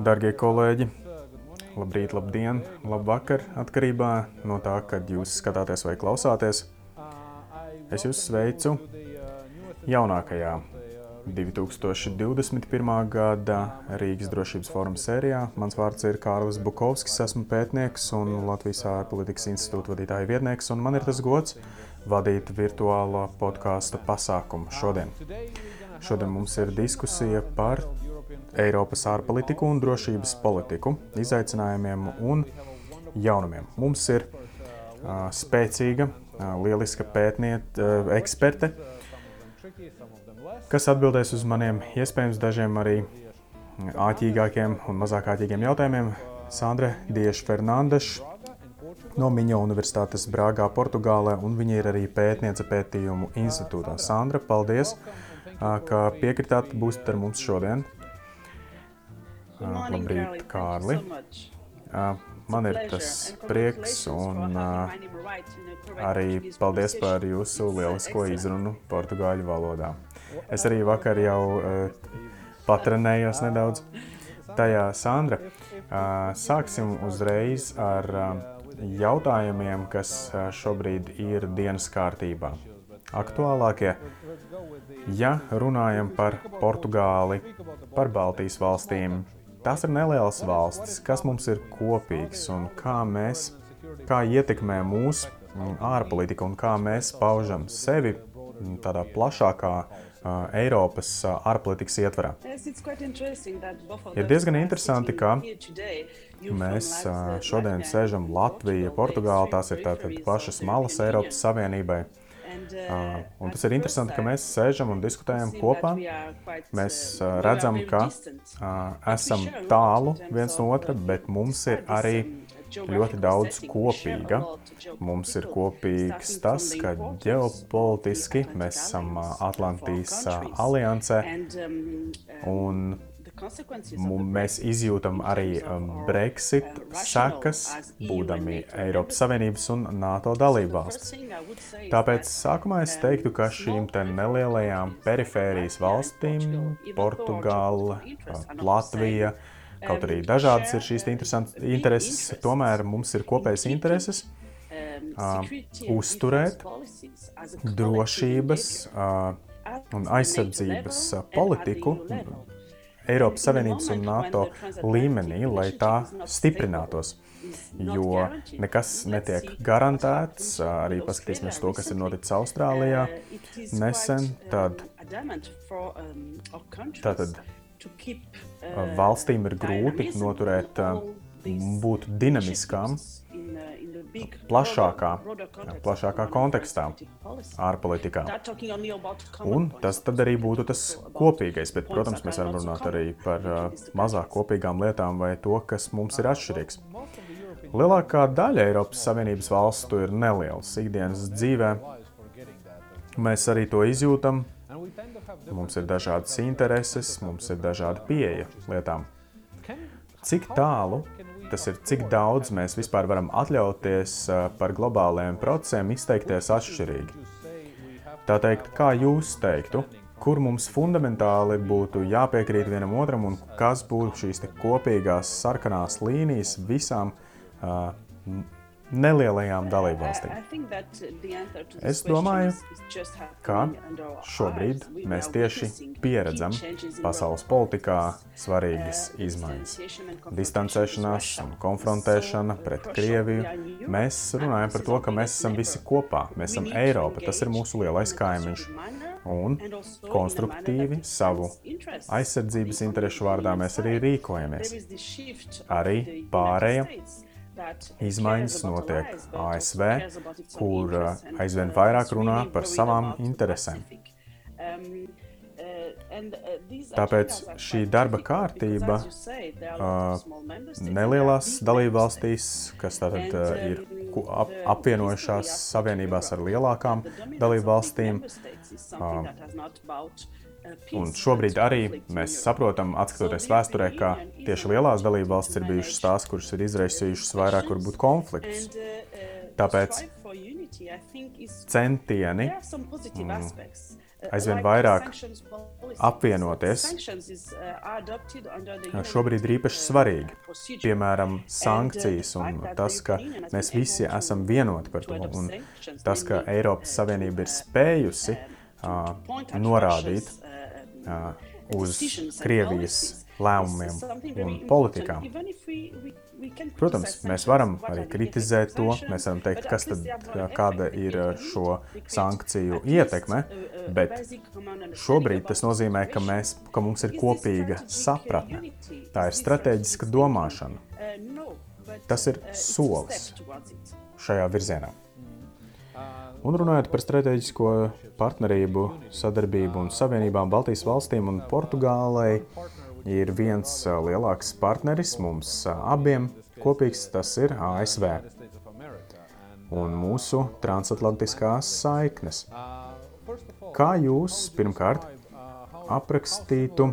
Darbie kolēģi, labrīt, labdien, labvakar, atkarībā no tā, kad jūs skatāties vai klausāties. Es jūs sveicu jaunākajā 2021. gada Rīgas drošības foruma sērijā. Mans vārds ir Kārlis Bukovskis, esmu pētnieks un Latvijas ārpolitikas institūta vadītāja vietnieks, un man ir tas gods vadīt virtuālo podkāstu pasākumu šodien. Šodien mums ir diskusija par Eiropas ārpolitiku un drošības politiku, izaicinājumiem un jaunumiem. Mums ir uh, spēcīga, uh, lieliska pētniece, uh, eksperte, kas atbildēs uz maniem iespējams dažiem arī āķīgākiem un mazāk āķīgiem jautājumiem. Sandra Dieša Fernandeša no Miņo Universitātes Brāgā, Portugālē, un viņa ir arī pētniece pētījumu institūtā. Sandra, paldies, ka piekritāt būt ar mums šodien. Morning, Labrīt, Kārli. Kārli. Man ir tas prieks un arī paldies par jūsu lielisko izrunu portugāļu valodā. Es arī vakar jau patrenējos nedaudz. Tajā, Sandra, sāksim uzreiz ar jautājumiem, kas šobrīd ir dienas kārtībā. Aktuālākie, ja runājam par Portugāli, par Baltijas valstīm, Tās ir nelielas valstis, kas mums ir kopīgs un kā mēs, kā ietekmē mūsu mm, ārpolitika un kā mēs paužam sevi mm, tādā plašākā Eiropas ārpolitikas ietvarā. Ir diezgan interesanti, ka mēs šodien sēžam Latvija, Portugāla, tās ir tātad pašas malas Eiropas Savienībai. Uh, un tas ir interesanti, ka mēs sēžam un diskutējam kopā. Mēs uh, redzam, ka uh, esam tālu viens no otra, bet mums ir arī ļoti daudz kopīga. Mums ir kopīgs tas, ka ģeopolitiski mēs esam Atlantijas aliansē un Mēs izjūtam arī um, Brexit sekas, būdami Eiropas Savienības un NATO dalībvalstis. Tāpēc sākumā es teiktu, ka šīm nelielajām perifērijas valstīm, Portugāla, Latvija, kaut arī dažādas ir šīs intereses, tomēr mums ir kopējas intereses uh, uzturēt drošības uh, un aizsardzības politiku Eiropas Savienības un NATO līmenī, lai tā stiprinātos. Jo nekas netiek garantēts, arī paskatīsimies to, kas ir noticis Austrālijā nesen. Tad, tātad valstīm ir grūti noturēt, būt dinamiskām plašākā, plašākā kontekstā, ārpolitikā. Un tas tad arī būtu tas kopīgais, bet, protams, mēs varam runāt arī par mazāk kopīgām lietām vai to, kas mums ir atšķirīgs. Lielākā daļa Eiropas Savienības valstu ir nelielas ikdienas dzīvē. Mēs arī to izjūtam. Mums ir dažādas intereses, mums ir dažāda pieeja lietām. Cik tālu tas ir, cik daudz mēs vispār varam atļauties par globālajiem procesiem izteikties atšķirīgi. Tā teikt, kā jūs teiktu, kur mums fundamentāli būtu jāpiekrīt vienam otram un kas būtu šīs kopīgās sarkanās līnijas visām uh, nelielajām dalībvalstīm. Es domāju, ka šobrīd mēs tieši pieredzam pasaules politikā svarīgas izmaiņas. Distancēšanās un konfrontēšana pret Krieviju. Mēs runājam par to, ka mēs esam visi kopā, mēs esam Eiropa, tas ir mūsu lielais kaimiņš. Un konstruktīvi savu aizsardzības interesu vārdā mēs arī rīkojamies. Arī pārēja Izmaiņas notiek ASV, kur uh, aizvien vairāk runā par savām interesēm. Tāpēc šī darba kārtība uh, nelielās dalībvalstīs, kas tātad uh, ir ap, apvienojušās savienībās ar lielākām dalībvalstīm, uh, Un šobrīd arī mēs saprotam, skatoties vēsturē, ka tieši lielās dalībvalstis ir bijušas tās, kuras ir izraisījušas vairāk varbūt konfliktus. Tāpēc centieni mm, aizvien vairāk apvienoties. Šobrīd ir īpaši svarīgi, piemēram, sankcijas un tas, ka mēs visi esam vienoti par to, un tas, ka Eiropas Savienība ir spējusi uh, norādīt uh, uz Krievijas lēmumiem un politikām. Protams, mēs varam arī kritizēt to, mēs varam teikt, kas tad, kāda ir šo sankciju ietekme, bet šobrīd tas nozīmē, ka, mēs, ka mums ir kopīga sapratne. Tā ir strateģiska domāšana. Tas ir solis šajā virzienā. Un runājot par strateģisko partnerību, sadarbību un savienībām Baltijas valstīm un Portugālei, ir viens lielāks partneris mums abiem kopīgs, tas ir ASV un mūsu transatlantiskās saiknes. Kā jūs pirmkārt aprakstītu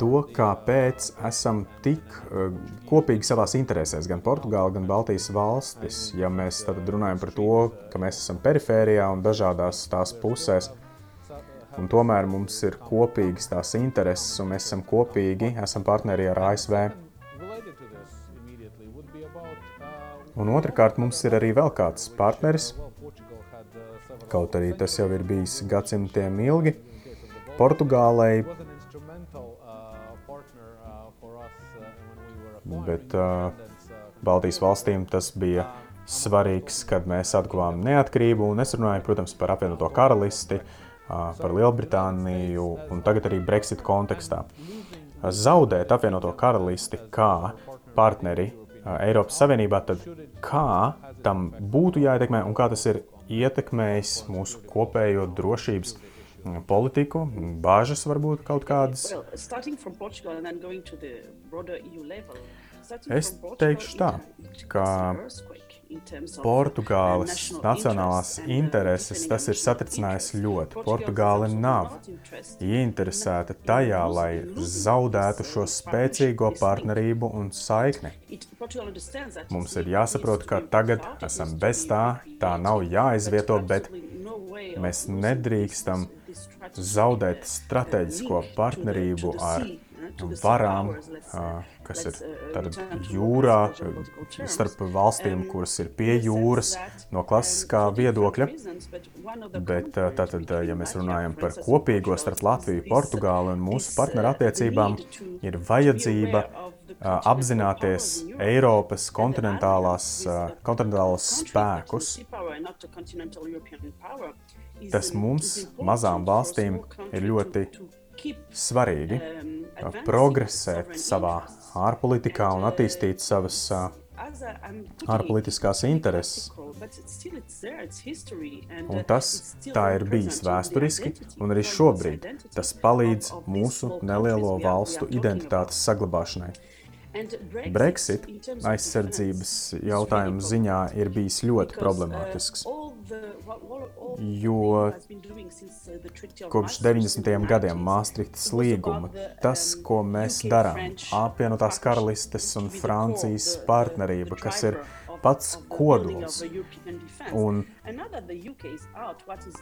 to, kāpēc esam tik uh, kopīgi savās interesēs, gan Portugāla, gan Baltijas valstis, ja mēs tad runājam par to, ka mēs esam perifērijā un dažādās tās pusēs, Un tomēr mums ir kopīgas tās intereses, un mēs esam kopīgi, esam partneri ar ASV. Un otrkārt, mums ir arī vēl kāds partneris, kaut arī tas jau ir bijis gadsimtiem ilgi. Portugālei, bet Baltijas valstīm tas bija svarīgs, kad mēs atguvām neatkarību, un es runāju, protams, par apvienoto karalisti, par Lielbritāniju un tagad arī Brexit kontekstā. Zaudēt apvienoto karalisti kā partneri Eiropas Savienībā, tad kā tam būtu jāietekmē un kā tas ir ietekmējis mūsu kopējo drošības politiku, bāžas varbūt kaut kādas? Es teikšu tā, ka Portugāles nacionālās intereses tas ir satricinājis ļoti. Portugāle nav ieinteresēta tajā, lai zaudētu šo spēcīgo partnerību un saikni. Mums ir jāsaprot, ka tagad esam bez tā, tā nav jāizvieto, bet mēs nedrīkstam zaudēt strateģisko partnerību ar varām, kas ir jūrā, starp valstīm, kuras ir pie jūras, no klasiskā viedokļa. Bet tātad, ja mēs runājam par kopīgo starp Latviju, Portugāli un mūsu partneru attiecībām, ir vajadzība apzināties Eiropas kontinentālās, kontinentālos spēkus. Tas mums, mazām valstīm, ir ļoti svarīgi progresēt savā ārpolitikā un attīstīt savas ārpolitiskās intereses. Un tas tā ir bijis vēsturiski, un arī šobrīd tas palīdz mūsu nelielo valstu identitātes saglabāšanai. Brexit aizsardzības jautājumu ziņā ir bijis ļoti problemātisks, jo kopš 90. gadiem Maastrichtas līguma tas, ko mēs darām, apvienotās karalistes un Francijas partnerība, kas ir pats kodols. Un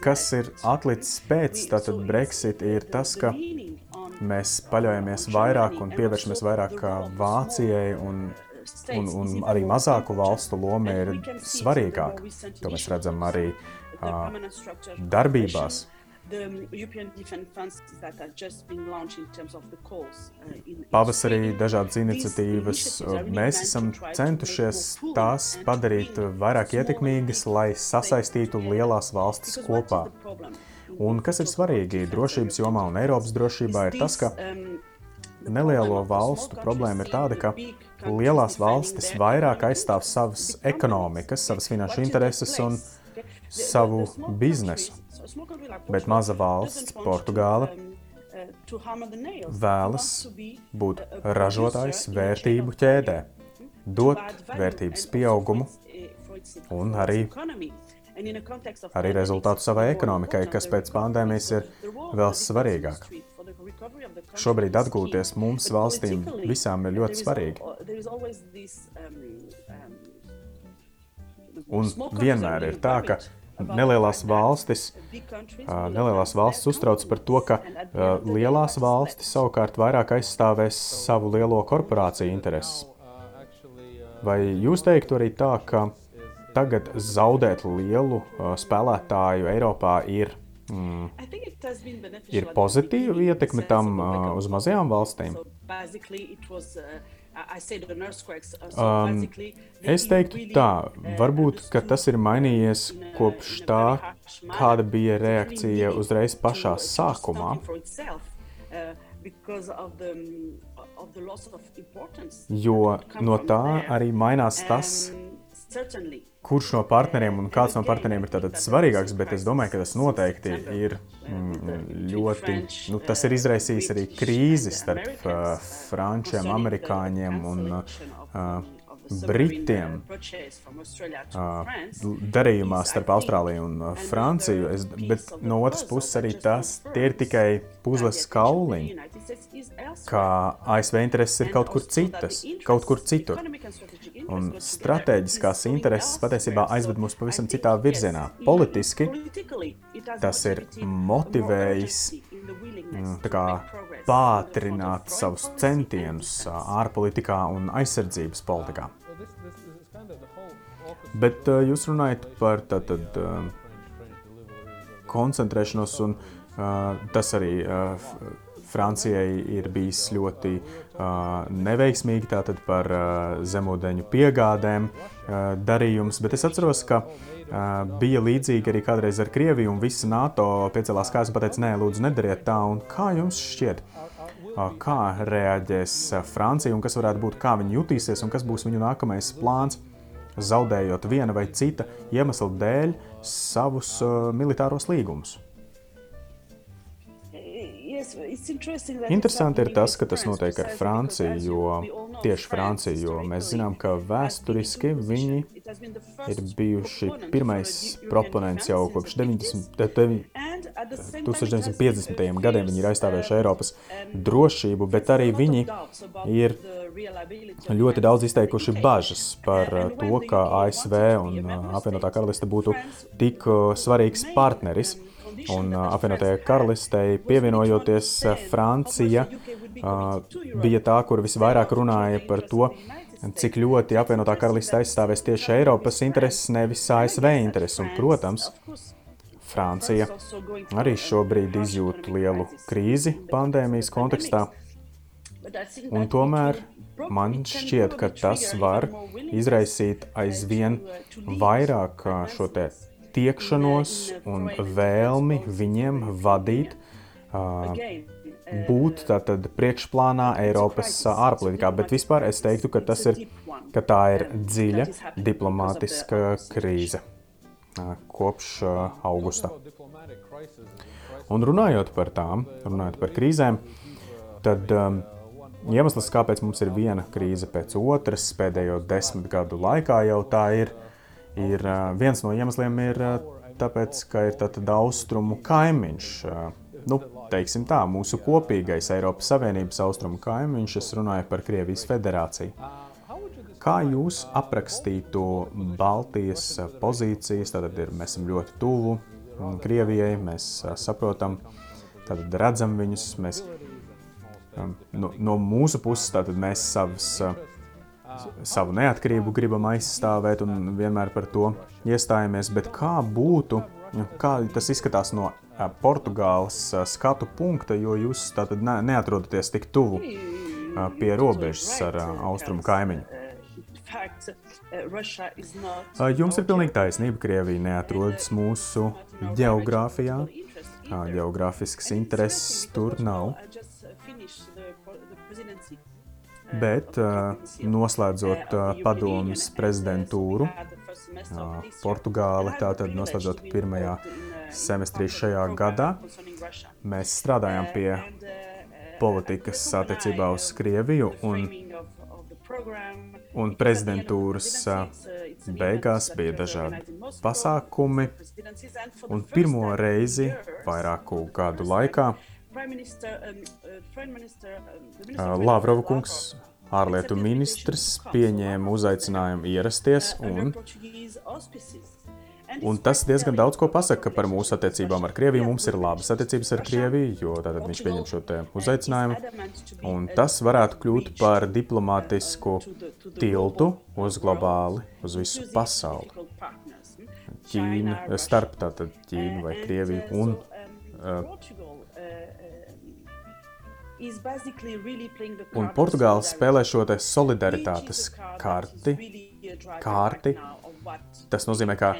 kas ir atlicis pēc tātad Brexit, ir tas, ka mēs paļaujamies vairāk un pievēršamies vairāk Vācijai un un, un arī mazāku valstu loma ir svarīgāka. To mēs redzam arī uh, darbībās, Pavasarī dažādas iniciatīvas. Mēs esam centušies tās padarīt vairāk ietekmīgas, lai sasaistītu lielās valstis kopā. Un kas ir svarīgi drošības jomā un Eiropas drošībā, ir tas, ka nelielo valstu problēma ir tāda, ka lielās valstis vairāk aizstāv savas ekonomikas, savas finanšu intereses un savu biznesu. Bet maza valsts, Portugāla, vēlas būt ražotājs vērtību ķēdē, dot vērtības pieaugumu un arī, arī rezultātu savai ekonomikai, kas pēc pandēmijas ir vēl svarīgāk. Šobrīd atgūties mums valstīm visām ir ļoti svarīgi. Un vienmēr ir tā, ka nelielās valstis, nelielās valstis uztrauc par to, ka lielās valstis savukārt vairāk aizstāvēs savu lielo korporāciju intereses. Vai jūs teiktu arī tā, ka tagad zaudēt lielu spēlētāju Eiropā ir, mm, ir pozitīva ietekme tam uz mazajām valstīm? Um, es teiktu tā, varbūt tas ir mainījies kopš tā, kāda bija reakcija uzreiz pašā sākumā. Jo no tā arī mainās tas, kurš no partneriem un kāds no partneriem ir svarīgāks, bet es domāju, ka tas noteikti ir mm, ļoti. Nu, tas ir izraisījis arī krīzi starp uh, frančiem, amerikāņiem un uh, Britiem darījumā starp Austrāliju un Franciju, es, bet no otras puses arī tas ir tikai puzles kauliņi, ka ASV intereses ir kaut kur citas, kaut kur citur. Un strateģiskās intereses patiesībā aizved mūs pavisam citā virzienā. Politiski tas ir motivējis kā, pātrināt savus centienus ārpolitikā un aizsardzības politikā. Bet jūs runājat par tātad, koncentrēšanos, un tas arī Francijai ir bijis ļoti uh, neveiksmīgi tātad par zemūdeņu piegādēm darījums, bet es atceros, ka bija līdzīgi arī kādreiz ar Krieviju, un visi NATO piecēlās kājas un pateica, nē, lūdzu, nedariet tā, un kā jums šķiet? Kā reaģēs Francija un kas varētu būt, kā viņi jutīsies un kas būs viņu nākamais plāns? zaudējot viena vai cita iemesla dēļ savus militāros līgumus. Interesanti ir tas, ka tas notiek ar Franciju, jo tieši Francija, jo mēs zinām, ka vēsturiski viņi ir bijuši pirmais proponents jau kopš 90, 1950. gadiem. Viņi ir aizstāvējuši Eiropas drošību, bet arī viņi ir ļoti daudz izteikuši bažas par to, ka ASV un apvienotā karaliste būtu tik svarīgs partneris. Un apvienotajai karalistei pievienojoties, Francija bija tā, kur visvairāk runāja par to, cik ļoti apvienotā karaliste aizstāvēs tieši Eiropas intereses, nevis ASV intereses. Un, protams, Francija arī šobrīd izjūt lielu krīzi pandēmijas kontekstā. Un tomēr man šķiet, ka tas var izraisīt aizvien vairāk šo te tiekšanos un vēlmi viņiem vadīt, būt tātad priekšplānā Eiropas ārpolitikā. Bet vispār es teiktu, ka, ir, ka tā ir dziļa diplomātiska krīze kopš augusta. Un runājot par tām, runājot par krīzēm, tad um, iemesls, kāpēc mums ir viena krīze pēc otras pēdējo desmit gadu laikā, jau tā ir ir viens no iemesliem, ir tāpēc, ka ir tātad austrumu kaimiņš. Nu, teiksim tā, mūsu kopīgais Eiropas Savienības austrumu kaimiņš, es runāju par Krievijas federāciju. Kā jūs aprakstītu Baltijas pozīcijas? Tad ir, mēs esam ļoti tuvu Krievijai, mēs saprotam, tad redzam viņus. Mēs, no, no mūsu puses mēs savas savu neatkarību gribam aizstāvēt un vienmēr par to iestājamies. Bet kā būtu, kā tas izskatās no Portugāles skatu punkta, jo jūs tātad ne, neatrodaties tik tuvu pie robežas ar austrumu kaimiņu? Jums ir pilnīgi taisnība. Krievija neatrodas mūsu geogrāfijā. Geogrāfisks intereses tur nav. Bet, noslēdzot padomus prezidentūru, Portugāle, tātad noslēdzot pirmajā semestrī šajā gadā, mēs strādājām pie politikas attiecībā uz Krieviju un, un prezidentūras beigās bija dažādi pasākumi. Un pirmo reizi vairāku gadu laikā Lavrova kungs, ārlietu ministrs pieņēma uzaicinājumu ierasties, un, un tas diezgan daudz ko pasaka par mūsu attiecībām ar Krieviju. Mums ir labas attiecības ar Krieviju, jo tātad viņš pieņem šo uzaicinājumu, un tas varētu kļūt par diplomātisku tiltu uz globāli, uz visu pasauli. Ķīna, starp tātad Ķīnu vai Krieviju un uh, Un Portugāla spēlē šo solidaritātes karti, kārti. Tas nozīmē, ka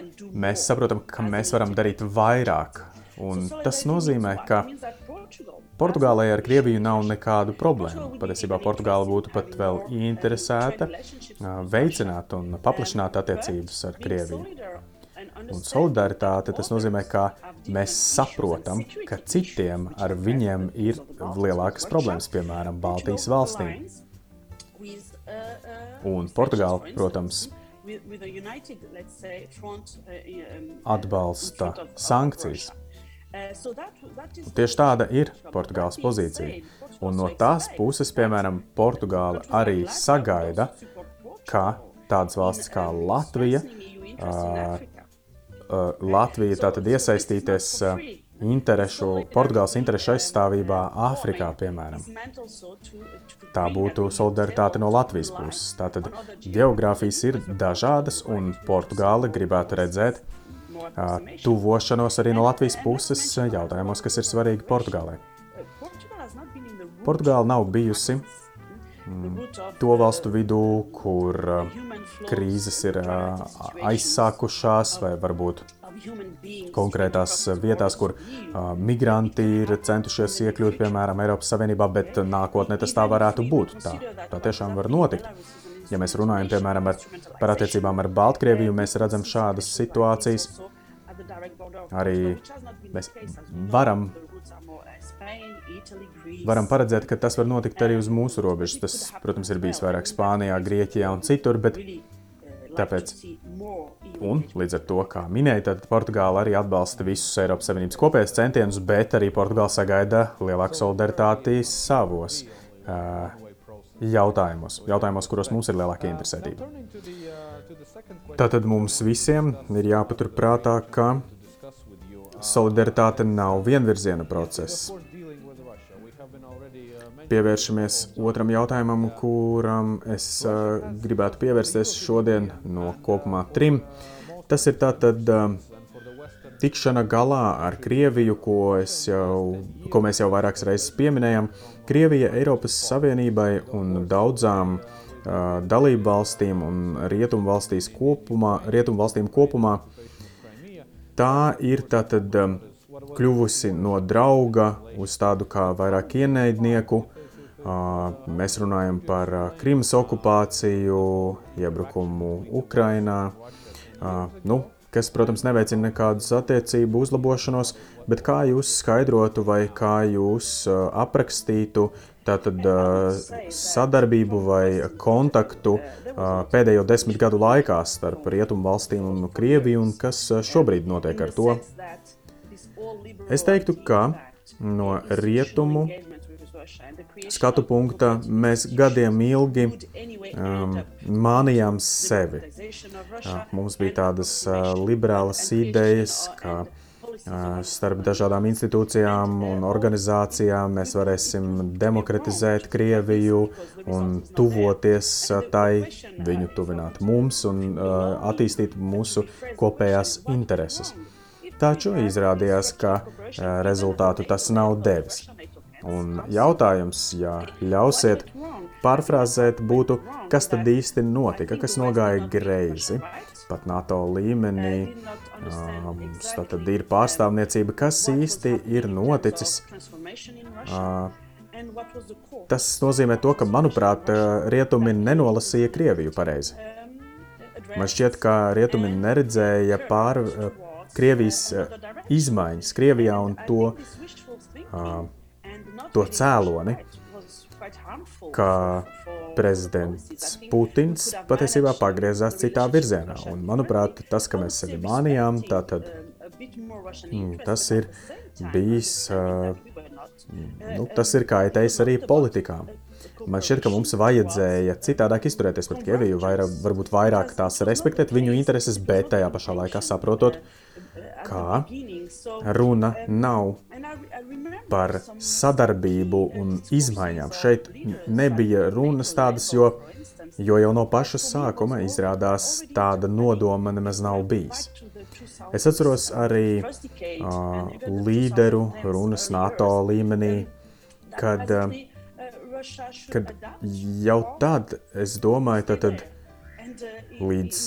mēs saprotam, ka mēs varam darīt vairāk. Un tas nozīmē, ka Portugālei ar Krieviju nav nekādu problēmu. Patiesībā Portugāla būtu pat vēl interesēta veicināt un paplašināt attiecības ar Krieviju. Un solidaritāte tas nozīmē, ka mēs saprotam, ka citiem ar viņiem ir lielākas problēmas, piemēram, Baltijas valstīm. Un Portugāla, protams, atbalsta sankcijas. Un tieši tāda ir Portugāles pozīcija. Un no tās puses, piemēram, Portugāla arī sagaida, ka tādas valstis kā Latvija uh, Uh, Latvija tātad iesaistīties uh, interešu, Portugāles interešu aizstāvībā Āfrikā, piemēram. Tā būtu solidaritāte no Latvijas puses. Tātad geogrāfijas ir dažādas, un Portugāle gribētu redzēt uh, tuvošanos arī no Latvijas puses jautājumos, kas ir svarīgi Portugālē. Portugāla nav bijusi to valstu vidū, kur krīzes ir aizsākušās, vai varbūt konkrētās vietās, kur migranti ir centušies iekļūt, piemēram, Eiropas Savienībā, bet nākotnē tas tā varētu būt. Tā, tā tiešām var notikt. Ja mēs runājam, piemēram, ar, par attiecībām ar Baltkrieviju, mēs redzam šādas situācijas. Arī mēs varam Varam paredzēt, ka tas var notikt arī uz mūsu robežas. Tas, protams, ir bijis vairāk Spānijā, Grieķijā un citur, bet tāpēc, un līdz ar to, kā minēja, tad Portugāla arī atbalsta visus Eiropas Savienības kopējos centienus, bet arī Portugāla sagaida lielāku solidaritāti savos uh, jautājumos, jautājumos, kuros mums ir lielāka interesētība. Tātad mums visiem ir jāpaturprātā, ka solidaritāte nav vienvirziena process pievēršamies otram jautājumam, kuram es uh, gribētu pievērsties šodien no kopumā trim. Tas ir tātad uh, tikšana galā ar Krieviju, ko, jau, ko mēs jau vairākas reizes pieminējām. Krievija Eiropas Savienībai un daudzām uh, dalību valstīm un rietumu valstīs kopumā, rietumu valstīm kopumā, tā ir tātad um, kļuvusi no drauga uz tādu kā vairāk ienaidnieku, Mēs runājam par Krimas okupāciju, iebrukumu Ukrainā, nu, kas, protams, neveicina nekādas attiecību uzlabošanos, bet kā jūs skaidrotu vai kā jūs aprakstītu tātad sadarbību vai kontaktu pēdējo desmit gadu laikā starp Rietumu valstīm un Krieviju un kas šobrīd notiek ar to? Es teiktu, ka no rietumu skatu punkta mēs gadiem ilgi um, mānījām sevi. Uh, mums bija tādas uh, liberālas idejas, ka uh, starp dažādām institūcijām un organizācijām mēs varēsim demokratizēt Krieviju un tuvoties uh, tai, viņu tuvināt mums un uh, attīstīt mūsu kopējās intereses. Taču izrādījās, ka uh, rezultātu tas nav devis. Un jautājums, ja ļausiet pārfrāzēt, būtu, kas tad īsti notika, kas nogāja greizi. Pat NATO līmenī mums tad ir pārstāvniecība, kas īsti ir noticis. Tas nozīmē to, ka, manuprāt, rietumi nenolasīja Krieviju pareizi. Man šķiet, ka rietumi neredzēja pār Krievijas izmaiņas Krievijā un to to cēloni, ka prezidents Putins patiesībā pagriezās citā virzienā. Un, manuprāt, tas, ka mēs sevi mānījām, tātad, mm, tas ir bijis, nu, tas ir kaitējis arī politikām. Man šķiet, ka mums vajadzēja citādāk izturēties pret Krieviju, vairāk, varbūt vairāk tās respektēt viņu intereses, bet tajā pašā laikā saprotot, ka runa nav par sadarbību un izmaiņām. Šeit nebija runas tādas, jo, jo jau no paša sākuma izrādās tāda nodoma nemaz nav bijis. Es atceros arī uh, līderu runas NATO līmenī, kad uh, kad jau tad, es domāju, tad, līdz,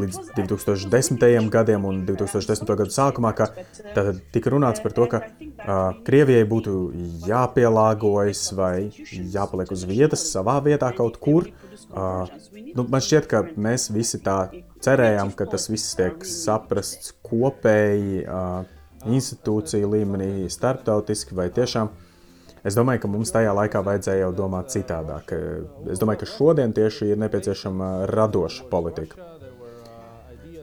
līdz 2010. gadiem un 2010. gadu sākumā, ka tad tika runāts par to, ka uh, Krievijai būtu jāpielāgojas vai jāpaliek uz vietas, savā vietā kaut kur. Uh, nu, man šķiet, ka mēs visi tā cerējām, ka tas viss tiek saprasts kopēji uh, institūciju līmenī, starptautiski vai tiešām uh, Es domāju, ka mums tajā laikā vajadzēja jau domāt citādāk. Es domāju, ka šodien tieši ir nepieciešama radoša politika.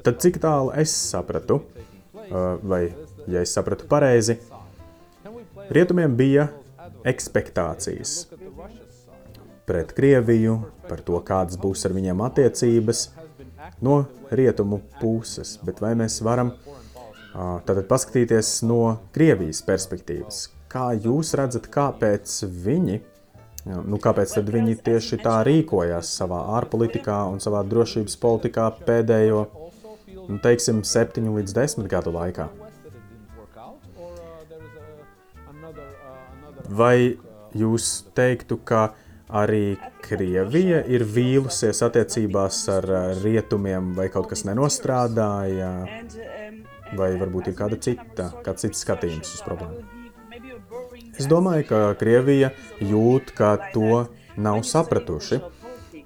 Tad cik tālu es sapratu, vai ja es sapratu pareizi, rietumiem bija ekspektācijas pret Krieviju, par to, kādas būs ar viņiem attiecības no rietumu puses. Bet vai mēs varam tātad paskatīties no Krievijas perspektīvas? Kā jūs redzat, kāpēc viņi, nu, kāpēc viņi tieši tā rīkojās savā ārpolitikā un savā drošības politikā pēdējo, nu, teiksim, septiņu līdz desmit gadu laikā? Vai jūs teiktu, ka arī Krievija ir vīlusies attiecībās ar rietumiem, vai kaut kas nenostrādāja, vai varbūt ir kāda cita, kāds cits skatījums uz problēmu? Es domāju, ka Krievija jūt, ka to nav sapratuši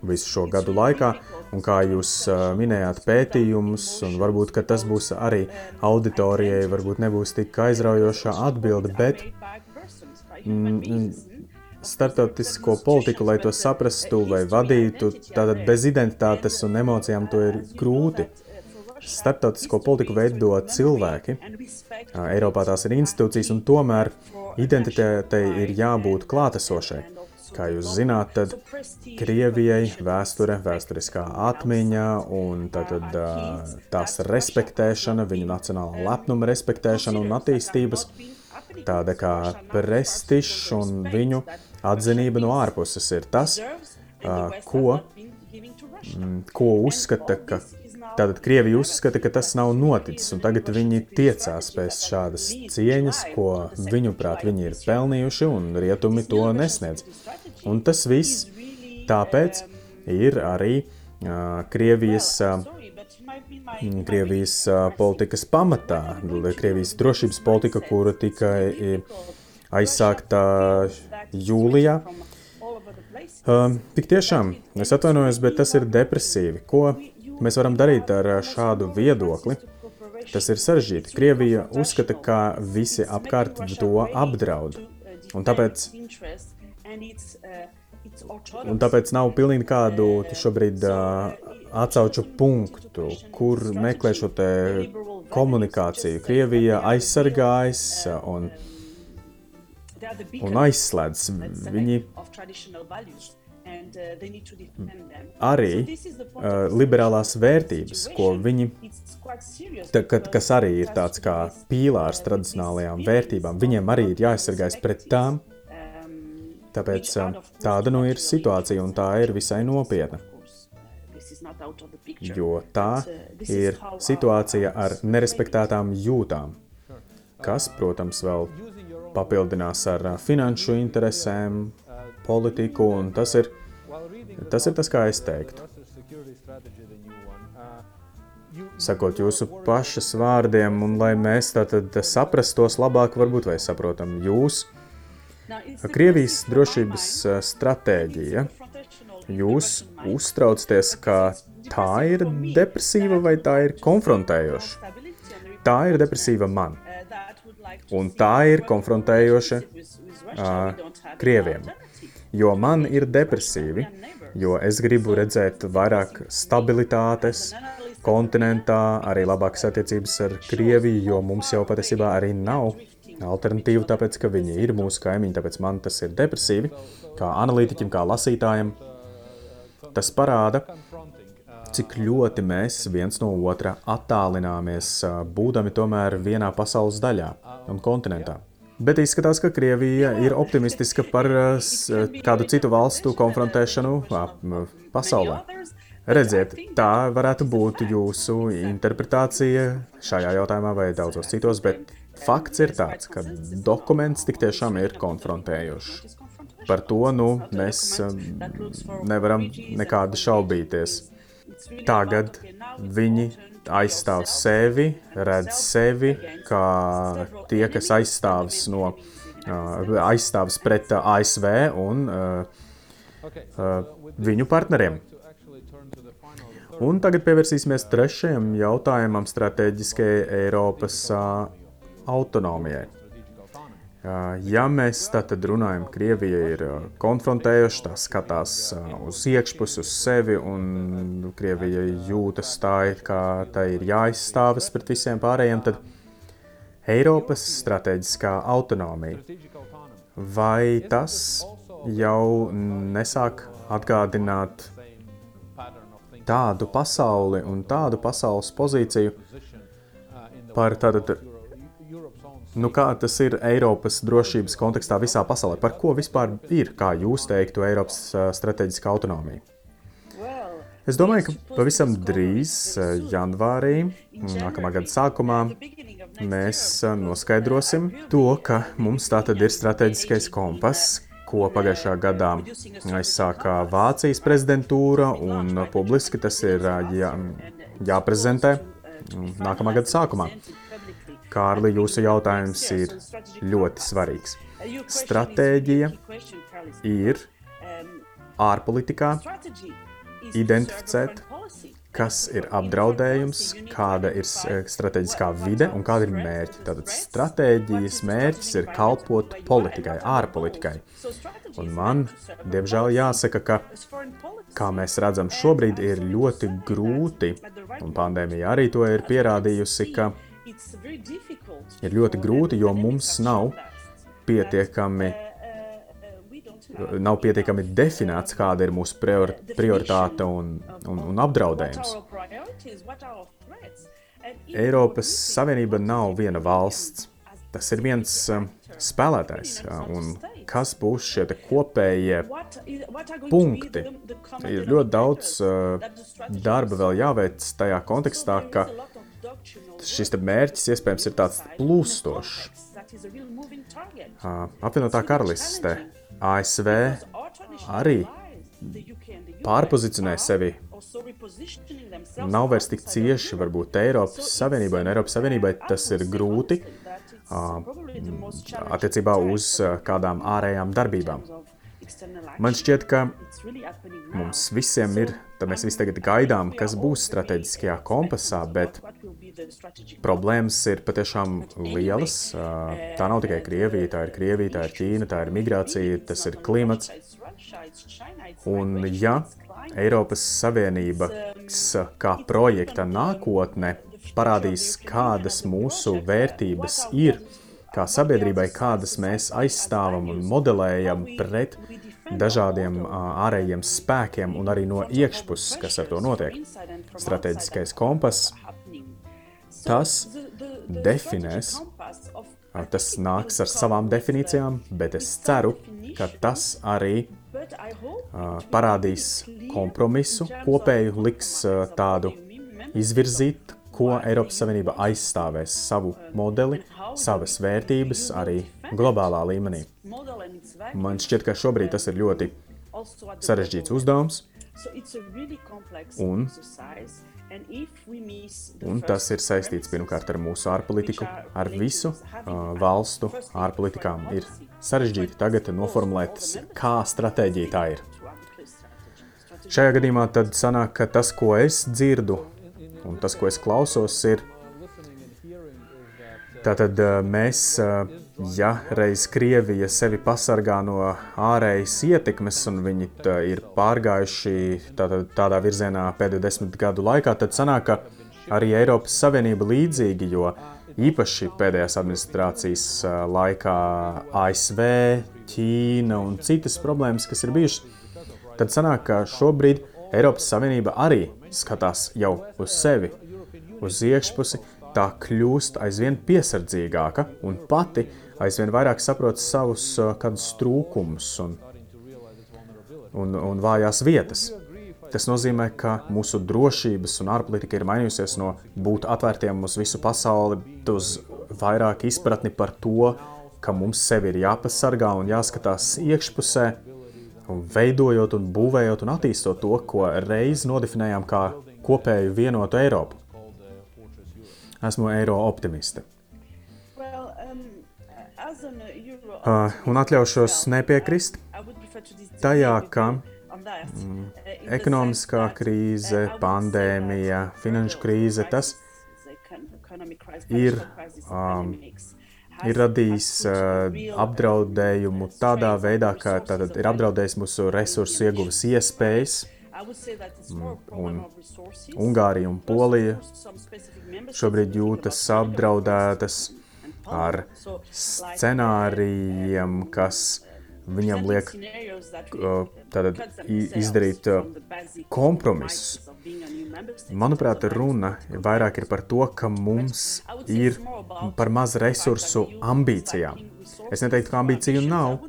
visu šo gadu laikā, un kā jūs minējāt pētījumus, un varbūt tas būs arī auditorijai, varbūt nebūs tik aizraujoša atbilde, bet mm, starptautisko politiku, lai to saprastu vai vadītu, tātad bez identitātes un emocijām to ir grūti. Starptautisko politiku veido cilvēki, Eiropā tās ir institūcijas, un tomēr Identitātei ir jābūt klātesošai. Kā jūs zināt, tad Krievijai vēsture, vēsturiskā atmiņa un tātad, tās respektēšana, viņu nacionālā lepnuma respektēšana un attīstības, tāda kā prestižs un viņu atzinība no ārpuses ir tas, ko, ko uzskata, ka Tātad Krievija uzskata, ka tas nav noticis, un tagad viņi tiecās pēc šādas cieņas, ko viņuprāt viņi ir pelnījuši, un rietumi to nesniedz. Un tas viss tāpēc ir arī uh, Krievijas, uh, Krievijas uh, politikas pamatā, Krievijas drošības politika, kura tika aizsākta jūlijā. Uh, tik tiešām, es atvainojos, bet tas ir depresīvi. Ko mēs varam darīt ar šādu viedokli? Tas ir sarežģīti. Krievija uzskata, ka visi apkārt to apdraud. Un tāpēc, un tāpēc nav pilnīgi kādu šobrīd uh, atsauču punktu, kur meklē šo komunikāciju. Krievija aizsargājas un, un aizslēdz. Viņi arī uh, liberālās vērtības, ko viņi, ta, kad, kas arī ir tāds kā pīlārs tradicionālajām vērtībām, viņiem arī ir jāaizsargājas pret tām. Tāpēc uh, tāda nu ir situācija, un tā ir visai nopietna. Jo tā ir situācija ar nerespektētām jūtām, kas, protams, vēl papildinās ar finanšu interesēm, politiku, un tas ir Tas ir tas, kā es teiktu. Sakot jūsu pašas vārdiem, un lai mēs tātad saprastos labāk, varbūt vai saprotam jūs, Krievijas drošības stratēģija, jūs uztraucaties, ka tā ir depresīva vai tā ir konfrontējoša? Tā ir depresīva man, un tā ir konfrontējoša uh, Krieviem, jo man ir depresīvi, jo es gribu redzēt vairāk stabilitātes kontinentā, arī labākas attiecības ar Krieviju, jo mums jau patiesībā arī nav alternatīvu, tāpēc ka viņi ir mūsu kaimiņi, tāpēc man tas ir depresīvi, kā analītiķim, kā lasītājam. Tas parāda, cik ļoti mēs viens no otra attālināmies, būdami tomēr vienā pasaules daļā un kontinentā. Bet izskatās, ka Krievija ir optimistiska par kādu citu valstu konfrontēšanu pasaulē. Redziet, tā varētu būt jūsu interpretācija šajā jautājumā vai daudzos citos, bet fakts ir tāds, ka dokuments tik tiešām ir konfrontējošs. Par to nu, mēs nevaram nekādi šaubīties. Tagad viņi aizstāv sevi, redz sevi kā tie, kas aizstāvs no aizstāvs pret ASV un viņu partneriem. Un tagad pievērsīsimies trešajam jautājumam - stratēģiskajai Eiropas autonomijai. Ja mēs tātad runājam, Krievija ir konfrontējuša, tā skatās uz iekšpusi, uz sevi, un Krievija jūtas tā, it kā tai ir jāizstāvas pret visiem pārējiem, tad Eiropas strateģiskā autonomija. Vai tas jau nesāk atgādināt tādu pasauli un tādu pasaules pozīciju par tātad, nu kā tas ir Eiropas drošības kontekstā visā pasaulē. Par ko vispār ir, kā jūs teiktu, Eiropas strateģiska autonomija? Es domāju, ka pavisam drīz, janvārī, nākamā gada sākumā, mēs noskaidrosim to, ka mums tā tad ir strateģiskais kompass, ko pagājušā gadā aizsāka Vācijas prezidentūra, un publiski tas ir jā, jāprezentē nākamā gada sākumā. Kārli, jūsu jautājums ir ļoti svarīgs. Stratēģija ir ārpolitikā identificēt kas ir apdraudējums, kāda ir strateģiskā vide un kāda ir mērķi. Tātad stratēģijas mērķis ir kalpot politikai, ārpolitikai. Un man, diemžēl, jāsaka, ka, kā mēs redzam, šobrīd ir ļoti grūti, un pandēmija arī to ir pierādījusi, ka ir ļoti grūti, jo mums nav pietiekami nav pietiekami definēts, kāda ir mūsu prioritāte un, un, un apdraudējums. Eiropas Savienība nav viena valsts. Tas ir viens um, spēlētājs. Un kas būs šie kopējie punkti? Ir ļoti daudz uh, darba vēl jāveic tajā kontekstā, ka šis mērķis iespējams ir tāds plūstošs. Apvienotā karaliste ASV arī pārpozicionē sevi. Nav vairs tik cieši, varbūt Eiropas Savienībai, un Eiropas Savienībai tas ir grūti attiecībā uz kādām ārējām darbībām. Man šķiet, ka mums visiem ir, tad mēs visi tagad gaidām, kas būs strateģiskajā kompasā, bet problēmas ir patiešām lielas. Tā nav tikai Krievija, tā ir Krievija, tā ir Ķīna, tā ir migrācija, tas ir klimats. Un ja Eiropas Savienības kā projekta nākotne parādīs, kādas mūsu vērtības ir, kā sabiedrībai, kādas mēs aizstāvam un modelējam pret dažādiem ārējiem spēkiem un arī no iekšpuses, kas ar to notiek. Strateģiskais kompass, tas definēs, tas nāks ar savām definīcijām, bet es ceru, ka tas arī parādīs kompromisu, kopēju liks tādu izvirzīt, ko Eiropas Savienība aizstāvēs savu modeli, savas vērtības arī globālā līmenī. Man šķiet, ka šobrīd tas ir ļoti sarežģīts uzdevums. Un, un tas ir saistīts pirmkārt ar mūsu ārpolitiku, ar visu uh, valstu ārpolitikām. Ir sarežģīti tagad noformulēt, kā stratēģija tā ir. Šajā gadījumā tad sanāk, ka tas, ko es dzirdu Un tas, ko es klausos, ir Tātad mēs, ja reiz Krievija sevi pasargā no ārējas ietekmes, un viņi ir pārgājuši tātad, tādā virzienā pēdējo desmit gadu laikā, tad sanāk, ka arī Eiropas Savienība līdzīgi, jo īpaši pēdējās administrācijas laikā ASV, Ķīna un citas problēmas, kas ir bijušas, tad sanāk, ka šobrīd Eiropas Savienība arī skatās jau uz sevi, uz iekšpusi, tā kļūst aizvien piesardzīgāka un pati aizvien vairāk saprot savus kādus trūkumus un, un, un vājās vietas. Tas nozīmē, ka mūsu drošības un ārpolitika ir mainījusies no būt atvērtiem uz visu pasauli, uz vairāk izpratni par to, ka mums sevi ir jāpasargā un jāskatās iekšpusē, un veidojot, un būvējot un attīstot to, ko reiz nodefinējām kā kopēju vienotu Eiropu. Esmu eiro optimiste. Uh, un atļaušos nepiekrist tajā, ka Mm. Ekonomiskā krīze, pandēmija, finanšu krīze, tas ir, um, ir radījis uh, apdraudējumu tādā veidā, ka tātad ir apdraudējis mūsu resursu ieguves iespējas. Mm, un Ungārija un Polija šobrīd jūtas apdraudētas ar scenārijiem, kas viņam liek tātad, izdarīt kompromisus. Manuprāt, runa vairāk ir par to, ka mums ir par maz resursu ambīcijām. Es neteiktu, ka ambīciju nav,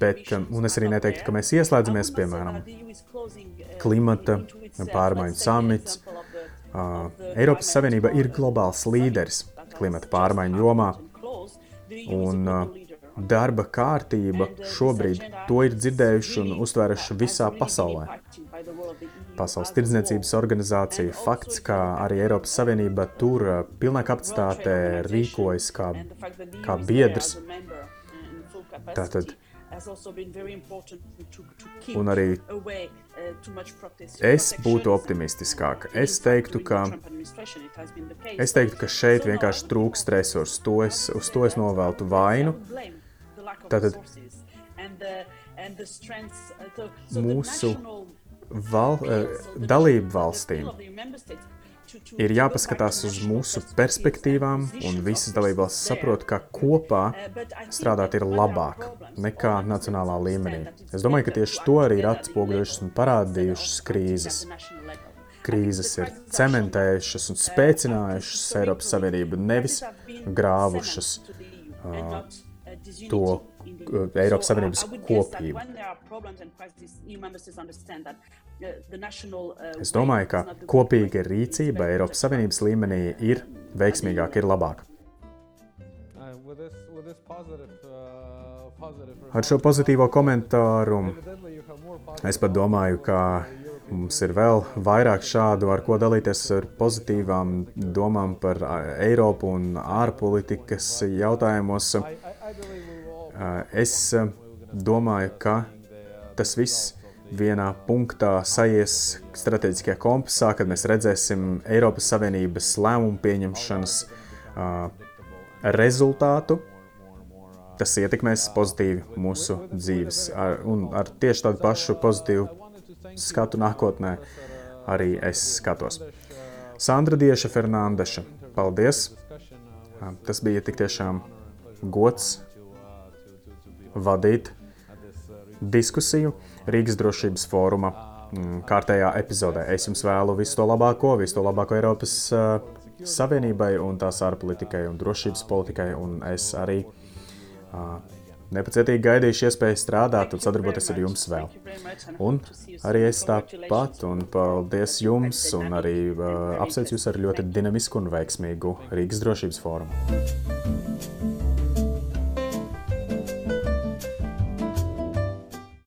bet, un es arī neteiktu, ka mēs ieslēdzamies, piemēram, klimata pārmaiņu samits. Uh, Eiropas Savienība ir globāls līderis klimata pārmaiņu jomā, un uh, darba kārtība šobrīd to ir dzirdējuši un uztvēruši visā pasaulē. Pasaules tirdzniecības organizācija fakts, ka arī Eiropas Savienība tur uh, pilnā kapacitātē rīkojas kā, kā biedrs. Tātad, un arī es būtu optimistiskāk. Es teiktu, ka, es teiktu, ka šeit vienkārši trūkst resursu. To es, uz to es noveltu vainu. Tātad mūsu val, dalību valstīm ir jāpaskatās uz mūsu perspektīvām, un visas dalībvalstis saprot, ka kopā strādāt ir labāk nekā nacionālā līmenī. Es domāju, ka tieši to arī ir atspoguļojušas un parādījušas krīzes. Krīzes ir cementējušas un spēcinājušas Eiropas Savienību, nevis grāvušas uh, to Eiropas Savienības kopību. Es domāju, ka kopīga rīcība Eiropas Savienības līmenī ir veiksmīgāka, ir labāka. Ar šo pozitīvo komentāru es pat domāju, ka mums ir vēl vairāk šādu, ar ko dalīties ar pozitīvām domām par Eiropu un ārpolitikas jautājumos. Es domāju, ka tas viss vienā punktā sajies strateģiskajā kompasā, kad mēs redzēsim Eiropas Savienības lēmumu pieņemšanas rezultātu. Tas ietekmēs pozitīvi mūsu dzīves. Ar, un ar tieši tādu pašu pozitīvu skatu nākotnē arī es skatos. Sandra Dieša Fernandeša, paldies! Tas bija tik tiešām gods vadīt diskusiju Rīgas drošības fóruma mm, kārtējā epizodē. Es jums vēlu visu to labāko, visu to labāko Eiropas uh, Savienībai un tās ārpolitikai un drošības politikai, un es arī uh, nepacietīgi gaidīšu iespēju strādāt un sadarboties ar jums vēl. Un arī es tāpat, un paldies jums, un arī uh, apsveicu jūs ar ļoti dinamisku un veiksmīgu Rīgas drošības fórumu.